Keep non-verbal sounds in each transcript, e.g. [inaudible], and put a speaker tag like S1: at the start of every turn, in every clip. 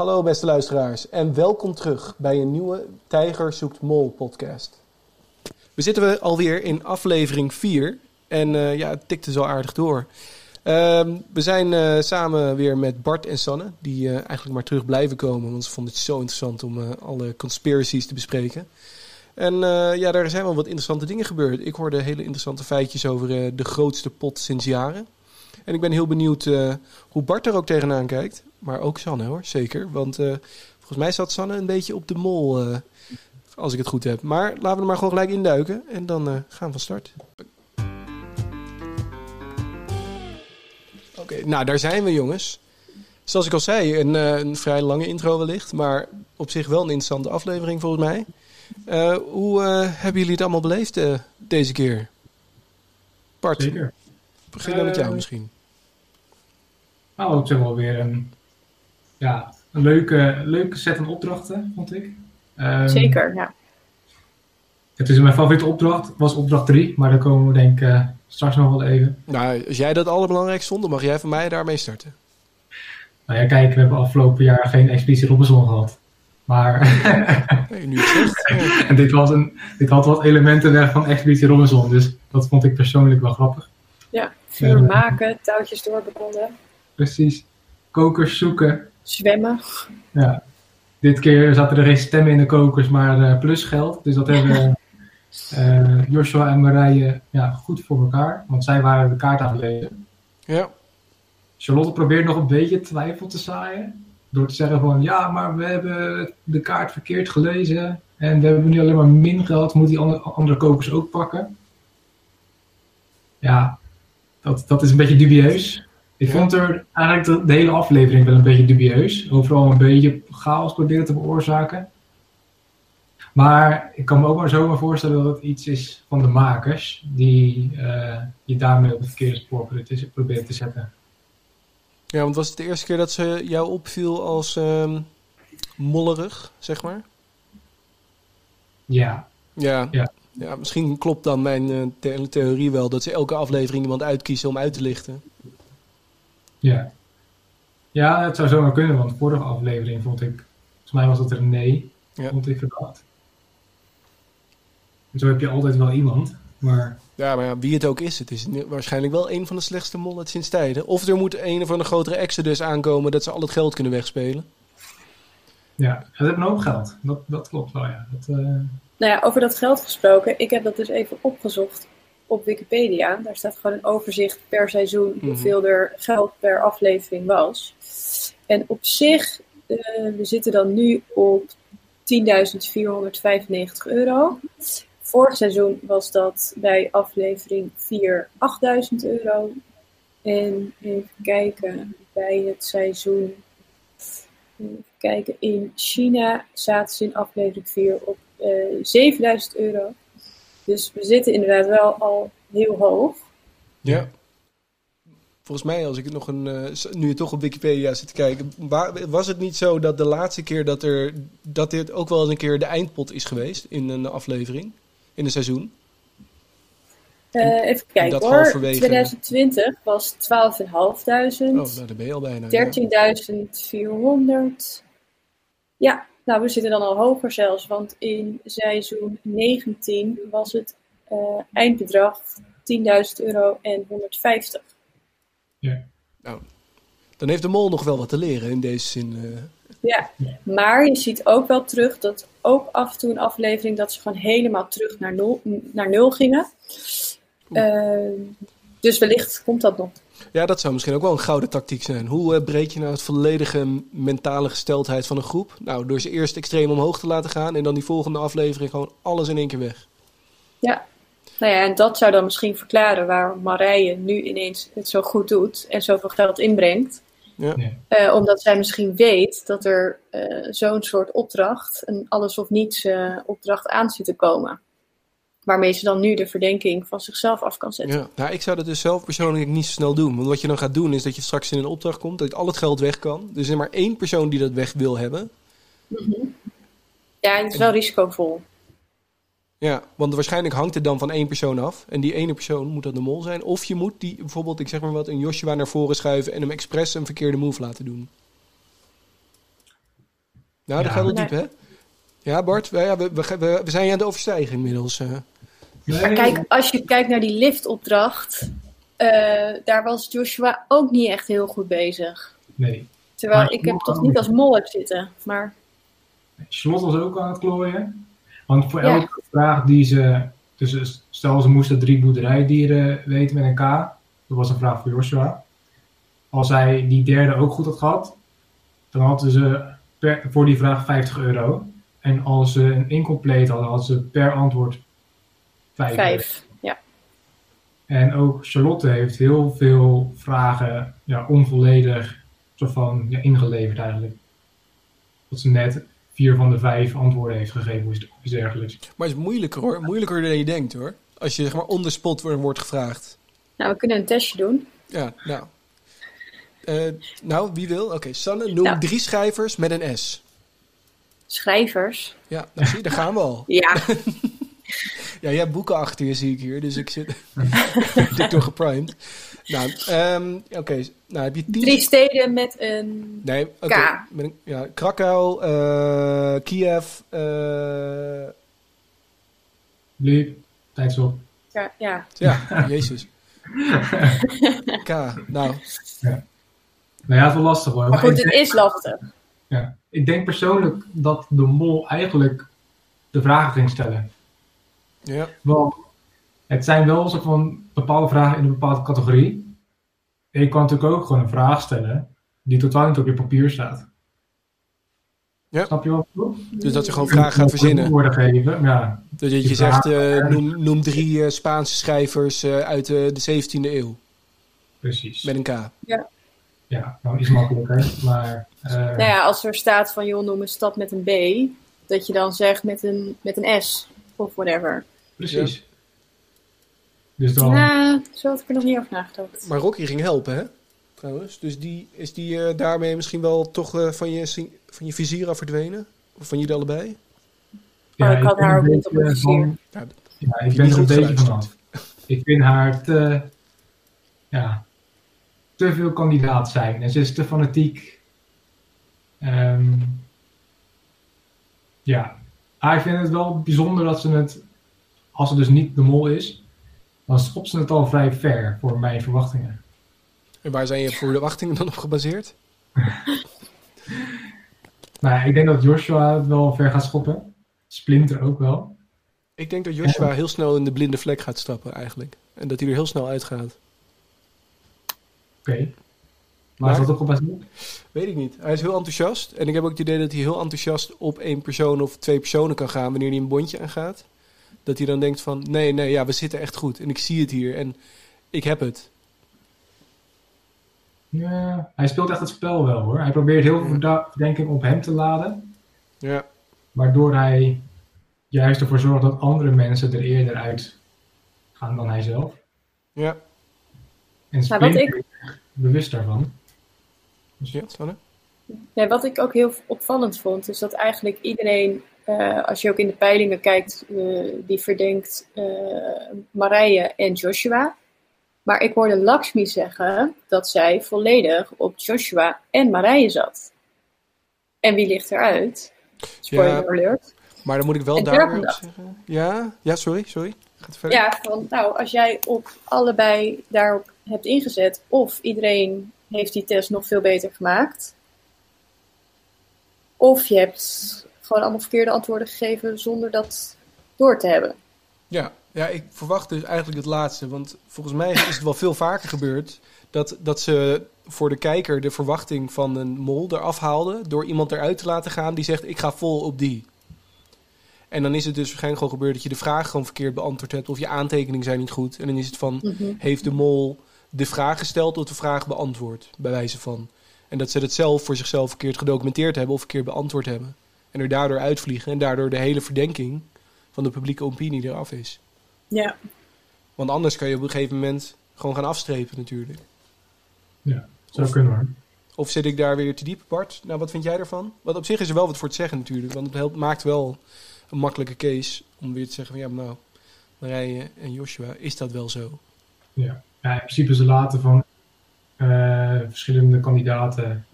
S1: Hallo beste luisteraars en welkom terug bij een nieuwe Tijger zoekt Mol podcast. We zitten we alweer in aflevering 4 en uh, ja, het tikte zo aardig door. Uh, we zijn uh, samen weer met Bart en Sanne, die uh, eigenlijk maar terug blijven komen, want ze vonden het zo interessant om alle conspiracies te bespreken. En ja, daar zijn wel wat interessante dingen gebeurd. Ik hoorde hele interessante feitjes over de grootste pot sinds jaren. En ik ben heel benieuwd hoe Bart er ook tegenaan kijkt. Maar ook Sanne hoor, zeker. Want uh, volgens mij zat Sanne een beetje op de mol, uh, als ik het goed heb. Maar laten we er maar gewoon gelijk induiken en dan gaan we van start. Oké, nou daar zijn we jongens. Zoals ik al zei, een, een, vrij lange intro wellicht, maar op zich wel een interessante aflevering volgens mij. hoe hebben jullie het allemaal beleefd deze keer? Bart,
S2: Zeker.
S1: Begin dan met jou misschien.
S2: Nou, ik zeg wel weer een ja, een leuke, leuke set van opdrachten, vond ik.
S3: Um, Zeker, ja.
S2: Het is mijn favoriete opdracht, was opdracht 3, maar daar komen we denk ik uh, straks nog wel even.
S1: Nou, als jij dat allerbelangrijkste vond, dan mag jij van mij daarmee starten.
S2: Nou ja, kijk, we hebben afgelopen jaar geen Expeditie Robinson gehad. Maar... [laughs]
S1: nee, nu het
S2: en [laughs] dit, was een, dit had wat elementen weg van Expeditie Robinson, dus dat vond ik persoonlijk wel grappig.
S3: Ja, vuur uh, maken, touwtjes doorbekonden.
S2: Precies. Kokers zoeken.
S3: Zwemmen.
S2: Ja. Dit keer zaten er geen stemmen in de kokers, maar uh, plusgeld. Dus dat hebben uh, [laughs] Joshua en Marije ja, goed voor elkaar. Want zij waren de kaart aan het lezen.
S1: Ja.
S2: Charlotte probeert nog een beetje twijfel te zaaien. Door te zeggen van, ja, maar we hebben de kaart verkeerd gelezen. En we hebben nu alleen maar min geld. Moet die andere, andere kokers ook pakken? Ja, dat, dat is een beetje dubieus. Ik ja. vond er eigenlijk de, de, hele aflevering wel een beetje dubieus. Overal een beetje chaos proberen te veroorzaken. Maar ik kan me ook maar zomaar voorstellen dat het iets is van de makers. Die uh, je daarmee op het verkeerde spoor proberen te zetten.
S1: Ja, want was het de eerste keer dat ze jou opviel als um, mollerig, zeg maar?
S2: Ja.
S1: Ja. ja. Ja misschien klopt dan mijn the theorie wel dat ze elke aflevering iemand uitkiezen om uit te lichten.
S2: Ja. Ja, het zou zomaar kunnen, want de vorige aflevering vond ik, volgens mij was dat er nee, ja. vond ik verdacht. En zo heb je altijd wel iemand, maar...
S1: Ja, maar ja, wie het ook is, het is waarschijnlijk wel een van de slechtste mollen sinds tijden. Of er moet een of een grotere exodus aankomen dat ze al het geld kunnen wegspelen.
S2: Ja, ze hebben een hoop geld. Dat, dat klopt wel, ja. Dat, uh...
S3: Nou ja, over dat geld gesproken, ik heb dat dus even opgezocht op Wikipedia. Daar staat gewoon een overzicht per seizoen hoeveel er geld per aflevering was. En op zich, uh, we zitten dan nu op 10.495 euro. Vorig seizoen was dat bij aflevering 4 8.000 euro. En even kijken, bij het seizoen. Even kijken, in China zaten ze in aflevering 4 op 7000 euro. Dus we zitten inderdaad wel al heel hoog.
S1: Ja. Volgens mij, als ik nog een. Uh, nu je toch op Wikipedia zit te kijken. Waar, was het niet zo dat de laatste keer dat er. dat dit ook wel eens een keer de eindpot is geweest in een aflevering? In een seizoen?
S3: Uh, even kijken hoor. Halverwege... 2020 was 12.500. Oh,
S1: nou, daar ben je al bijna.
S3: 13.400. Ja, nou, we zitten dan al hoger zelfs, want in seizoen 19 was het uh, eindbedrag 10.000 euro en 150.
S2: Ja.
S1: Nou, dan heeft de mol nog wel wat te leren in deze zin. Uh...
S3: Ja, maar je ziet ook wel terug dat ook af en toe een aflevering dat ze gewoon helemaal terug naar nul, naar nul gingen. Uh, dus wellicht komt dat nog.
S1: Ja, dat zou misschien ook wel een gouden tactiek zijn. Hoe uh, breek je nou het volledige mentale gesteldheid van een groep? Nou, door ze eerst extreem omhoog te laten gaan en dan die volgende aflevering gewoon alles in één keer weg.
S3: Ja, nou ja, en dat zou dan misschien verklaren waarom Marije nu ineens het zo goed doet en zoveel geld inbrengt.
S1: Ja.
S3: Uh, omdat zij misschien weet dat er uh, zo'n soort opdracht, een alles of niets uh, opdracht aan zit te komen waarmee ze dan nu de verdenking van zichzelf af kan zetten.
S1: Ja, nou, ik zou dat dus zelf persoonlijk niet zo snel doen. Want wat je dan gaat doen is dat je straks in een opdracht komt, dat al het geld weg kan. Dus er is maar één persoon die dat weg wil hebben.
S3: Mm -hmm. Ja, en het is wel risicovol.
S1: Ja, want waarschijnlijk hangt het dan van één persoon af. En die ene persoon moet dan de mol zijn. Of je moet die, bijvoorbeeld, ik zeg maar wat, een Joshua naar voren schuiven en hem expres een verkeerde move laten doen. Nou, dat
S2: Ja.
S1: gaat wel diep, hè? Ja, Bart, we, we, we, zijn je aan het overstijgen inmiddels. eh.
S3: Maar kijk, als je kijkt naar die liftopdracht, eh, daar was Joshua ook niet echt heel goed bezig.
S2: Nee.
S3: Terwijl
S2: Maar
S3: ik hem
S2: Charlotte
S3: toch niet
S2: niet.
S3: als mol heb zitten. Maar
S2: Charlotte was ook aan het klooien. Want voor
S3: Ja.
S2: elke vraag die ze... Dus stel ze moesten drie boerderijdieren weten met een K. Dat was een vraag voor Joshua. Als hij die derde ook goed had gehad, dan hadden ze per, voor die vraag 50 euro. En als ze een incomplete hadden, hadden ze per antwoord 5 euro.
S3: vijf. Ja.
S2: En ook Charlotte heeft heel veel vragen ja, onvolledig soort van, ja, ingeleverd eigenlijk. Dat ze net vier van de vijf antwoorden heeft gegeven of iets- dergelijks.
S1: Maar het is moeilijker hoor. Moeilijker dan je denkt hoor. Als je zeg maar on the spot wordt, wordt gevraagd.
S3: Nou, we kunnen een testje doen.
S1: Ja, nou. Eh, nou, wie wil? Oké, Sanne, noem
S3: Nou.
S1: drie schrijvers met een S.
S3: Schrijvers.
S1: Ja, nou, zie je, daar gaan we al.
S3: Ja, [laughs]
S1: Ja, jij hebt boeken achter je, zie ik hier. Dus ik zit [laughs] door geprimed. Nou, ehm, oké. Nou, heb je tien...
S3: drie steden met een...
S1: Nee, oké.
S3: K.
S1: Met een- Ja, Krakau, eh, Kiev, eh,
S2: Bliep, tijd op.
S3: Ja, ja.
S1: ja, jezus. K, nou,
S2: Nou ja, het is wel lastig hoor.
S3: Maar goed, het is lastig.
S2: Ja, ik denk persoonlijk dat de mol eigenlijk de vragen ging stellen.
S1: ja.
S2: Want het zijn wel soort van bepaalde vragen in een bepaalde categorie. En je kan natuurlijk ook gewoon een vraag stellen die totaal niet op je papier staat.
S1: Ja.
S2: Snap je bedoel?
S1: Dus dat je gewoon vragen gaat verzinnen.
S2: Woorden geven, ja.
S1: Dat je, zegt, eh, noem, noem drie eh, Spaanse schrijvers eh, uit de 17e eeuw.
S2: Precies.
S1: Met een K.
S2: Ja, nou iets makkelijker. Maar eh,
S3: Nou ja, als er staat van, joh, noem een stad met een B, dat je dan zegt met een, met een S of whatever.
S2: precies. Dus dan,
S3: Nou, zo had ik er nog niet over nagedacht.
S1: Maar Rocky ging helpen, hè? Trouwens. Dus die, is die eh, daarmee misschien wel toch eh, van, je, van je vizier af verdwenen? Of van jullie allebei?
S3: Oh, ik had haar ook niet op mijn
S2: van-
S1: Ja,
S2: Ja, ik ben
S1: niet
S2: er een
S1: goed
S2: beetje vanaf. Ik vind haar te, ja, te veel kandidaat zijn. En ze is te fanatiek. Ehm, ja, maar ik vind het wel bijzonder dat ze het, als ze dus niet de mol is, dan schopt ze het al vrij ver voor mijn verwachtingen.
S1: En waar zijn je verwachtingen dan op gebaseerd? [laughs]
S2: Ja, ik denk dat Joshua het wel ver gaat schoppen. Splinter ook wel.
S1: Ik denk dat Joshua heel snel in de blinde vlek gaat stappen, eigenlijk. En dat hij er heel snel uitgaat.
S2: Oké. Maar,
S1: Maar-
S2: is dat ook gebaseerd?
S1: Weet ik niet. Hij is heel enthousiast. En ik heb ook het idee dat hij heel enthousiast op één persoon of twee personen kan gaan wanneer hij een bondje aangaat. Dat hij dan denkt van, nee, nee, ja, we zitten echt goed. En ik zie het hier en ik heb het.
S2: Ja, hij speelt echt het spel wel hoor. Hij probeert heel veel
S1: Ja.
S2: verdenking op hem te laden.
S1: Ja,
S2: Waardoor hij juist ervoor zorgt dat andere mensen er eerder uit gaan dan hij zelf.
S1: ja.
S2: En
S3: Maar wat
S2: is bewust daarvan.
S1: Dus ja, Sanne?
S3: Ja, wat ik ook heel opvallend vond, is dat eigenlijk iedereen, eh, als je ook in de peilingen kijkt, eh, die verdenkt eh Marije en Joshua. Maar ik hoorde Lakshmi zeggen dat zij volledig op Joshua en Marije zat. En wie ligt eruit? Spoiler
S1: Ja.
S3: alert.
S1: Maar dan moet ik wel
S3: En
S1: daar
S3: daarvan
S1: weer op
S3: dacht-
S1: zeggen. Ja, ja, sorry, sorry. Gaat verder.
S3: Ja, van nou, als jij op allebei daarop hebt ingezet, of iedereen heeft die test nog veel beter gemaakt, of je hebt gewoon allemaal verkeerde antwoorden gegeven zonder dat door te hebben.
S1: Ja, ja, ik verwacht dus eigenlijk het laatste. Want volgens mij is het wel veel vaker gebeurd dat, dat ze voor de kijker de verwachting van een mol eraf haalden. Door iemand eruit te laten gaan die zegt: Ik ga vol op die. En dan is het dus waarschijnlijk gewoon gebeurd dat je de vraag gewoon verkeerd beantwoord hebt. Of je aantekeningen zijn niet goed. En dan is het van:
S3: Mhm.
S1: Heeft de mol de vraag gesteld of de vraag beantwoord? Bij wijze van. En dat ze het zelf voor zichzelf verkeerd gedocumenteerd hebben of verkeerd beantwoord hebben. En er daardoor uitvliegen. En daardoor de hele verdenking van de publieke opinie eraf is.
S3: Ja,
S1: Want anders kan je op een gegeven moment gewoon gaan afstrepen natuurlijk.
S2: Zou kunnen hoor.
S1: Of zit ik daar weer te diep, Bart? Nou, wat vind jij ervan? Want op zich is er wel wat voor te zeggen natuurlijk. Want het helpt, maakt wel een makkelijke case om weer te zeggen van... Ja, maar nou, Marije en Joshua, is dat wel zo?
S2: Ja. Ja, in principe ze laten van eh, verschillende kandidaten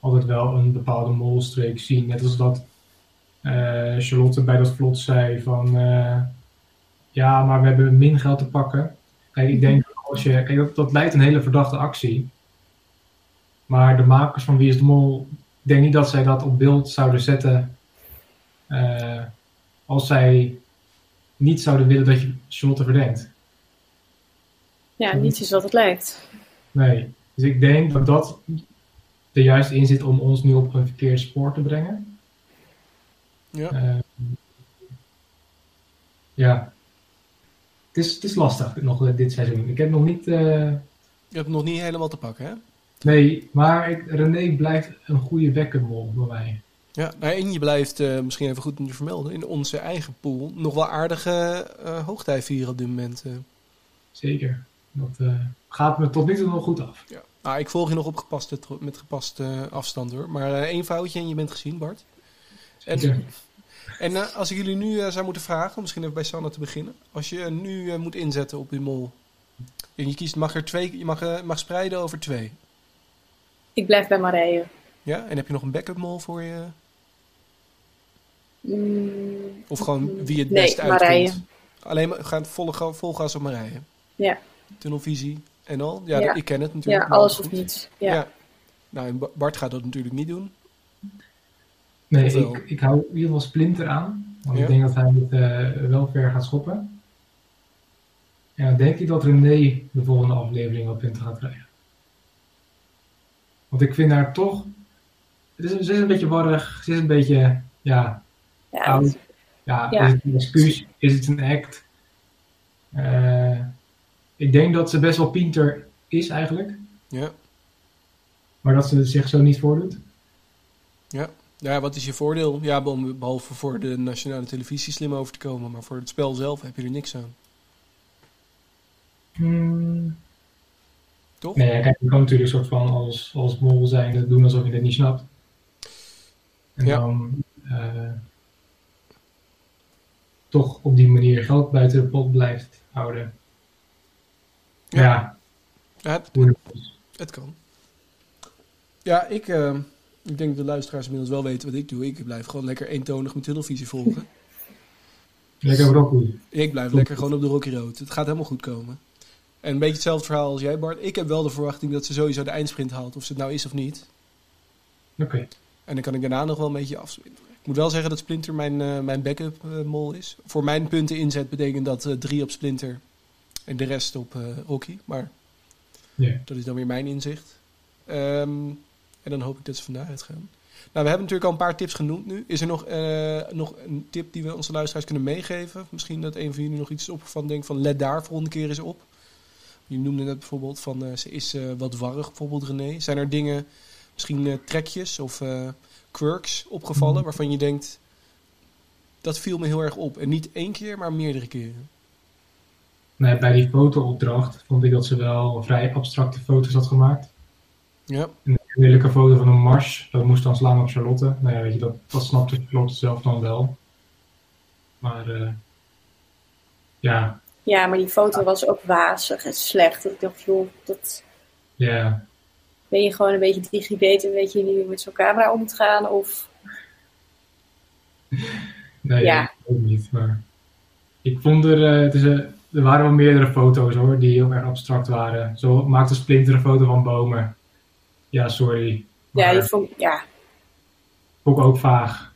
S2: altijd wel een bepaalde molstreek zien. Net als dat eh, Charlotte bij dat vlot zei van eh, ja, maar we hebben min geld te pakken. Kijk, ik denk als je, kijk, dat, dat lijkt een hele verdachte actie. Maar de makers van Wie is de Mol, ik denk niet dat zij dat op beeld zouden zetten als zij niet zouden willen dat je Charlotte verdenkt.
S3: Ja, niets is wat het lijkt.
S2: Nee, dus ik denk dat dat er juist in zit om ons nu op een verkeerd spoor te brengen.
S1: Ja.
S2: Eh, ja. Het is, het is lastig nog eh, dit seizoen. Ik heb nog niet. eh,
S1: Je hebt nog niet helemaal te pakken, hè?
S2: nee, maar ik, René blijft een goede wekkermol bij mij.
S1: Ja, nou, en je blijft, eh, misschien even goed om te vermelden, in onze eigen pool nog wel aardige uh, hoogtij vieren op dit moment. eh.
S2: Zeker. Dat eh, gaat me tot nu toe nog goed af.
S1: Ja. Nou, ik volg je nog op gepaste, met gepaste afstand hoor. Maar eh, één foutje en je bent gezien, Bart. En,
S2: Zeker.
S1: en eh, als ik jullie nu eh, zou moeten vragen, om misschien even bij Sanne te beginnen. Als je nu eh, moet inzetten op die mol. En je kiest, mag er twee, je mag, mag spreiden over twee.
S3: Ik blijf bij Marije.
S1: Ja? En heb je nog een backup mol voor je?
S3: Mm,
S1: Of gewoon wie het
S3: Nee,
S1: best uitkomt?
S3: Marije.
S1: Alleen maar gaan volle, ga- vol gas op Marije.
S3: Ja.
S1: Tunnelvisie en al. Ja,
S3: Ja.
S1: dat- ik ken het
S3: ja,
S1: natuurlijk. maar
S3: alles of niets. Ja.
S1: Ja. Nou, en Bart gaat dat natuurlijk niet doen.
S2: Nee,
S1: wel?
S2: ik, ik hou in ieder geval Splinter aan. Want
S1: Ja.
S2: ik denk dat hij het eh, wel ver gaat schoppen. En dan denk ik dat René de volgende aflevering op punten gaat krijgen. Want ik vind haar toch... Het is, ze is een beetje warrig. Ze is een beetje... Ja,
S3: Ja,
S2: oud. Ja,
S3: Ja.
S2: is het een excuus? Is het een act? Eh, ik denk dat ze best wel pinter is eigenlijk.
S1: Ja.
S2: Maar dat ze zich zo niet voordoet.
S1: Ja, wat is je voordeel? Ja, be- behalve voor de nationale televisie slim over te komen. Maar voor het spel zelf heb je er niks aan.
S2: Hmm.
S1: Toch?
S2: Nee, kijk, je kan natuurlijk een soort van als, als mol zijn doen alsof je het niet snapt. En
S1: Ja.
S2: dan eh, toch op die manier geld buiten de pot blijft houden.
S1: Ja. Het, kan. Ja, ik, eh, ik denk dat de luisteraars inmiddels wel weten wat ik doe. Ik blijf gewoon lekker eentonig mijn tunnelvisie volgen. [laughs]
S2: Lekker broccoli.
S1: Ik blijf lekker gewoon op de Rocky Road. Het gaat helemaal goed komen. En een beetje hetzelfde verhaal als jij, Bart. Ik heb wel de verwachting dat ze sowieso de eindsprint haalt. Of ze het nou is of niet.
S2: Oké.
S1: En dan kan ik daarna nog wel een beetje afsprinten. Ik moet wel zeggen dat Splinter mijn, eh, mijn backup eh, mol is. Voor mijn punten inzet betekent dat eh, drie op Splinter en de rest op eh, Rocky. Maar
S2: Ja.
S1: dat is dan weer mijn inzicht. Ehm, en dan hoop ik dat ze van daaruit gaan. Nou, we hebben natuurlijk al een paar tips genoemd nu. Is er nog, eh, nog een tip die we onze luisteraars kunnen meegeven? Misschien dat een van jullie nog iets op van denkt van let daar volgende keer eens op. Je noemde net bijvoorbeeld van eh, ze is eh, wat warrig, bijvoorbeeld René. Zijn er dingen, misschien eh, trekjes of eh, quirks opgevallen
S2: Mhm.
S1: waarvan je denkt dat viel me heel erg op. En niet één keer, maar meerdere keren.
S2: Nee, bij die fotoopdracht vond ik dat ze wel vrij abstracte foto's had gemaakt.
S1: Ja,
S2: Een lelijke foto van een mars, dat moest dan slaan op Charlotte. Nou ja, weet je, dat, dat snapte Charlotte zelf dan wel. Maar eh, ja,
S3: ja, maar die foto was ook wazig en slecht. Dat ik dacht, joh, dat
S2: ja,
S3: ben je gewoon een beetje digibet en weet je niet hoe met zo'n camera om moet gaan. Of
S2: nee,
S3: Ja.
S2: ook niet. Maar ik vond er, eh, het is, er waren wel meerdere foto's hoor, die heel erg abstract waren. Zo maakte Splinter een foto van bomen. Ja, sorry.
S3: ja, die vond, ja,
S2: vond ik ook vaag.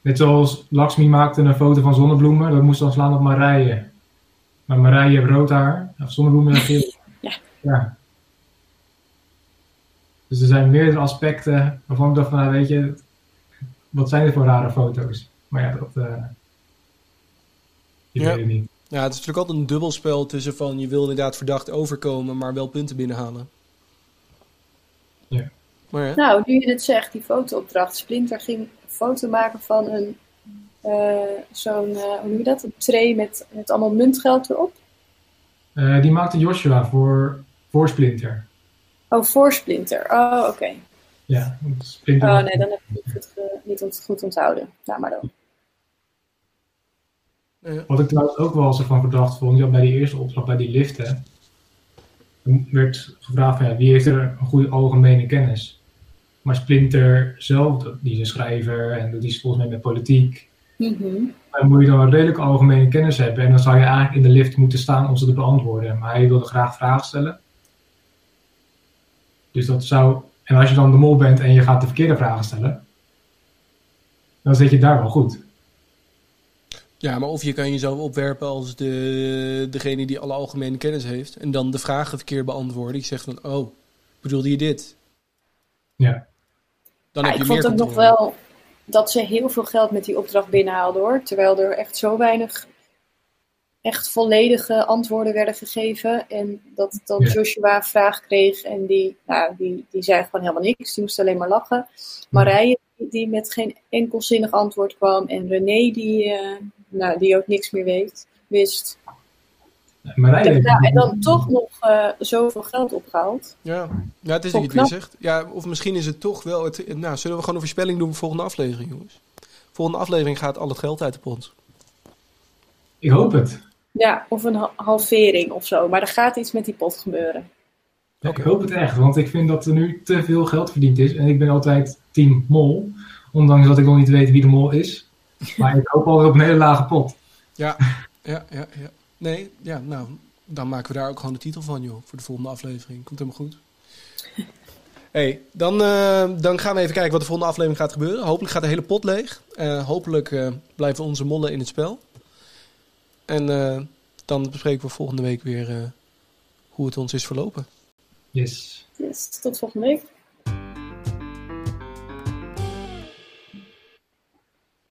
S2: Net zoals Lakshmi maakte een foto van zonnebloemen, dat moest dan slaan op Marije. Maar Marije heeft rood haar, of zonnebloemen heeft geel. [laughs]
S3: Ja.
S2: ja. Dus er zijn meerdere aspecten waarvan ik dacht van, nou, weet je, wat zijn dit voor rare foto's? Maar ja, dat, eh ik
S1: Ja.
S2: weet het niet.
S1: Ja, het is natuurlijk altijd een dubbelspel tussen van je wil inderdaad verdacht overkomen, maar wel punten binnenhalen.
S2: Ja.
S1: Maar ja,
S3: nou, nu je het zegt, die fotoopdracht. Splinter ging een foto maken van een, eh, zo'n, eh, hoe noem je dat? Een tray met, met allemaal muntgeld erop.
S2: Eh, die maakte Joshua voor, voor Splinter.
S3: Oh, voor Splinter. Oh, oké.
S2: Ja, Splinter
S3: Oh nee, dan heb ik het niet goed onthouden. Nou, maar dan.
S1: Ja.
S2: Wat ik trouwens ook wel zo van verdacht vond, ja, bij die eerste opdracht, bij die liften, werd gevraagd van ja, wie heeft er een goede algemene kennis? Maar Splinter zelf, die is een schrijver en doet iets volgens mij met politiek.
S3: Mhm.
S2: Dan moet je dan een redelijk algemene kennis hebben. En dan zou je eigenlijk in de lift moeten staan om ze te beantwoorden. Maar hij wilde graag vragen stellen. Dus dat zou. En als je dan de mol bent en je gaat de verkeerde vragen stellen, dan zit je daar wel goed.
S1: Ja, maar of je kan jezelf opwerpen als de, degene die alle algemene kennis heeft. En dan de vragen verkeerd beantwoorden. Die zegt van, oh, bedoelde je dit?
S2: Ja.
S1: Dan
S3: Ja,
S1: heb je
S3: ik vond ook nog wel dat ze heel veel geld met die opdracht binnenhaalden hoor. Terwijl er echt zo weinig echt volledige antwoorden werden gegeven. En dat, dat
S2: Ja.
S3: Joshua een vraag kreeg en die, nou, die, die zei gewoon helemaal niks. Die moest alleen maar lachen. Marije die- die met geen enkel zinnig antwoord kwam. En René die, eh, nou, die ook niks meer weet, wist.
S2: Maar
S3: en dan toch nog eh, zoveel geld opgehaald.
S1: Ja. ja, het is weer
S3: knap.
S1: zegt. Ja, of misschien is het toch wel... Het, nou, zullen we gewoon een voorspelling doen voor volgende aflevering, jongens? Volgende aflevering gaat al het geld uit de pot.
S2: Ik hoop het.
S3: Ja, of een ha- halvering of zo. Maar er gaat iets met die pot gebeuren.
S2: Ja, Ik hoop het echt, want ik vind dat er nu te veel geld verdiend is. En ik ben altijd team mol. Ondanks dat ik nog niet weet wie de mol is. Maar ik hoop altijd op een hele lage pot.
S1: Ja, ja, ja, ja. Nee, ja, nou, dan maken we daar ook gewoon de titel van, joh, voor de volgende aflevering. Komt helemaal goed. hey, dan, eh, dan gaan we even kijken wat de volgende aflevering gaat gebeuren. Hopelijk gaat de hele pot leeg. Eh, hopelijk eh, blijven onze mollen in het spel. En eh, dan bespreken we volgende week weer eh, hoe het ons is verlopen.
S2: Yes.
S3: Yes, tot volgende week.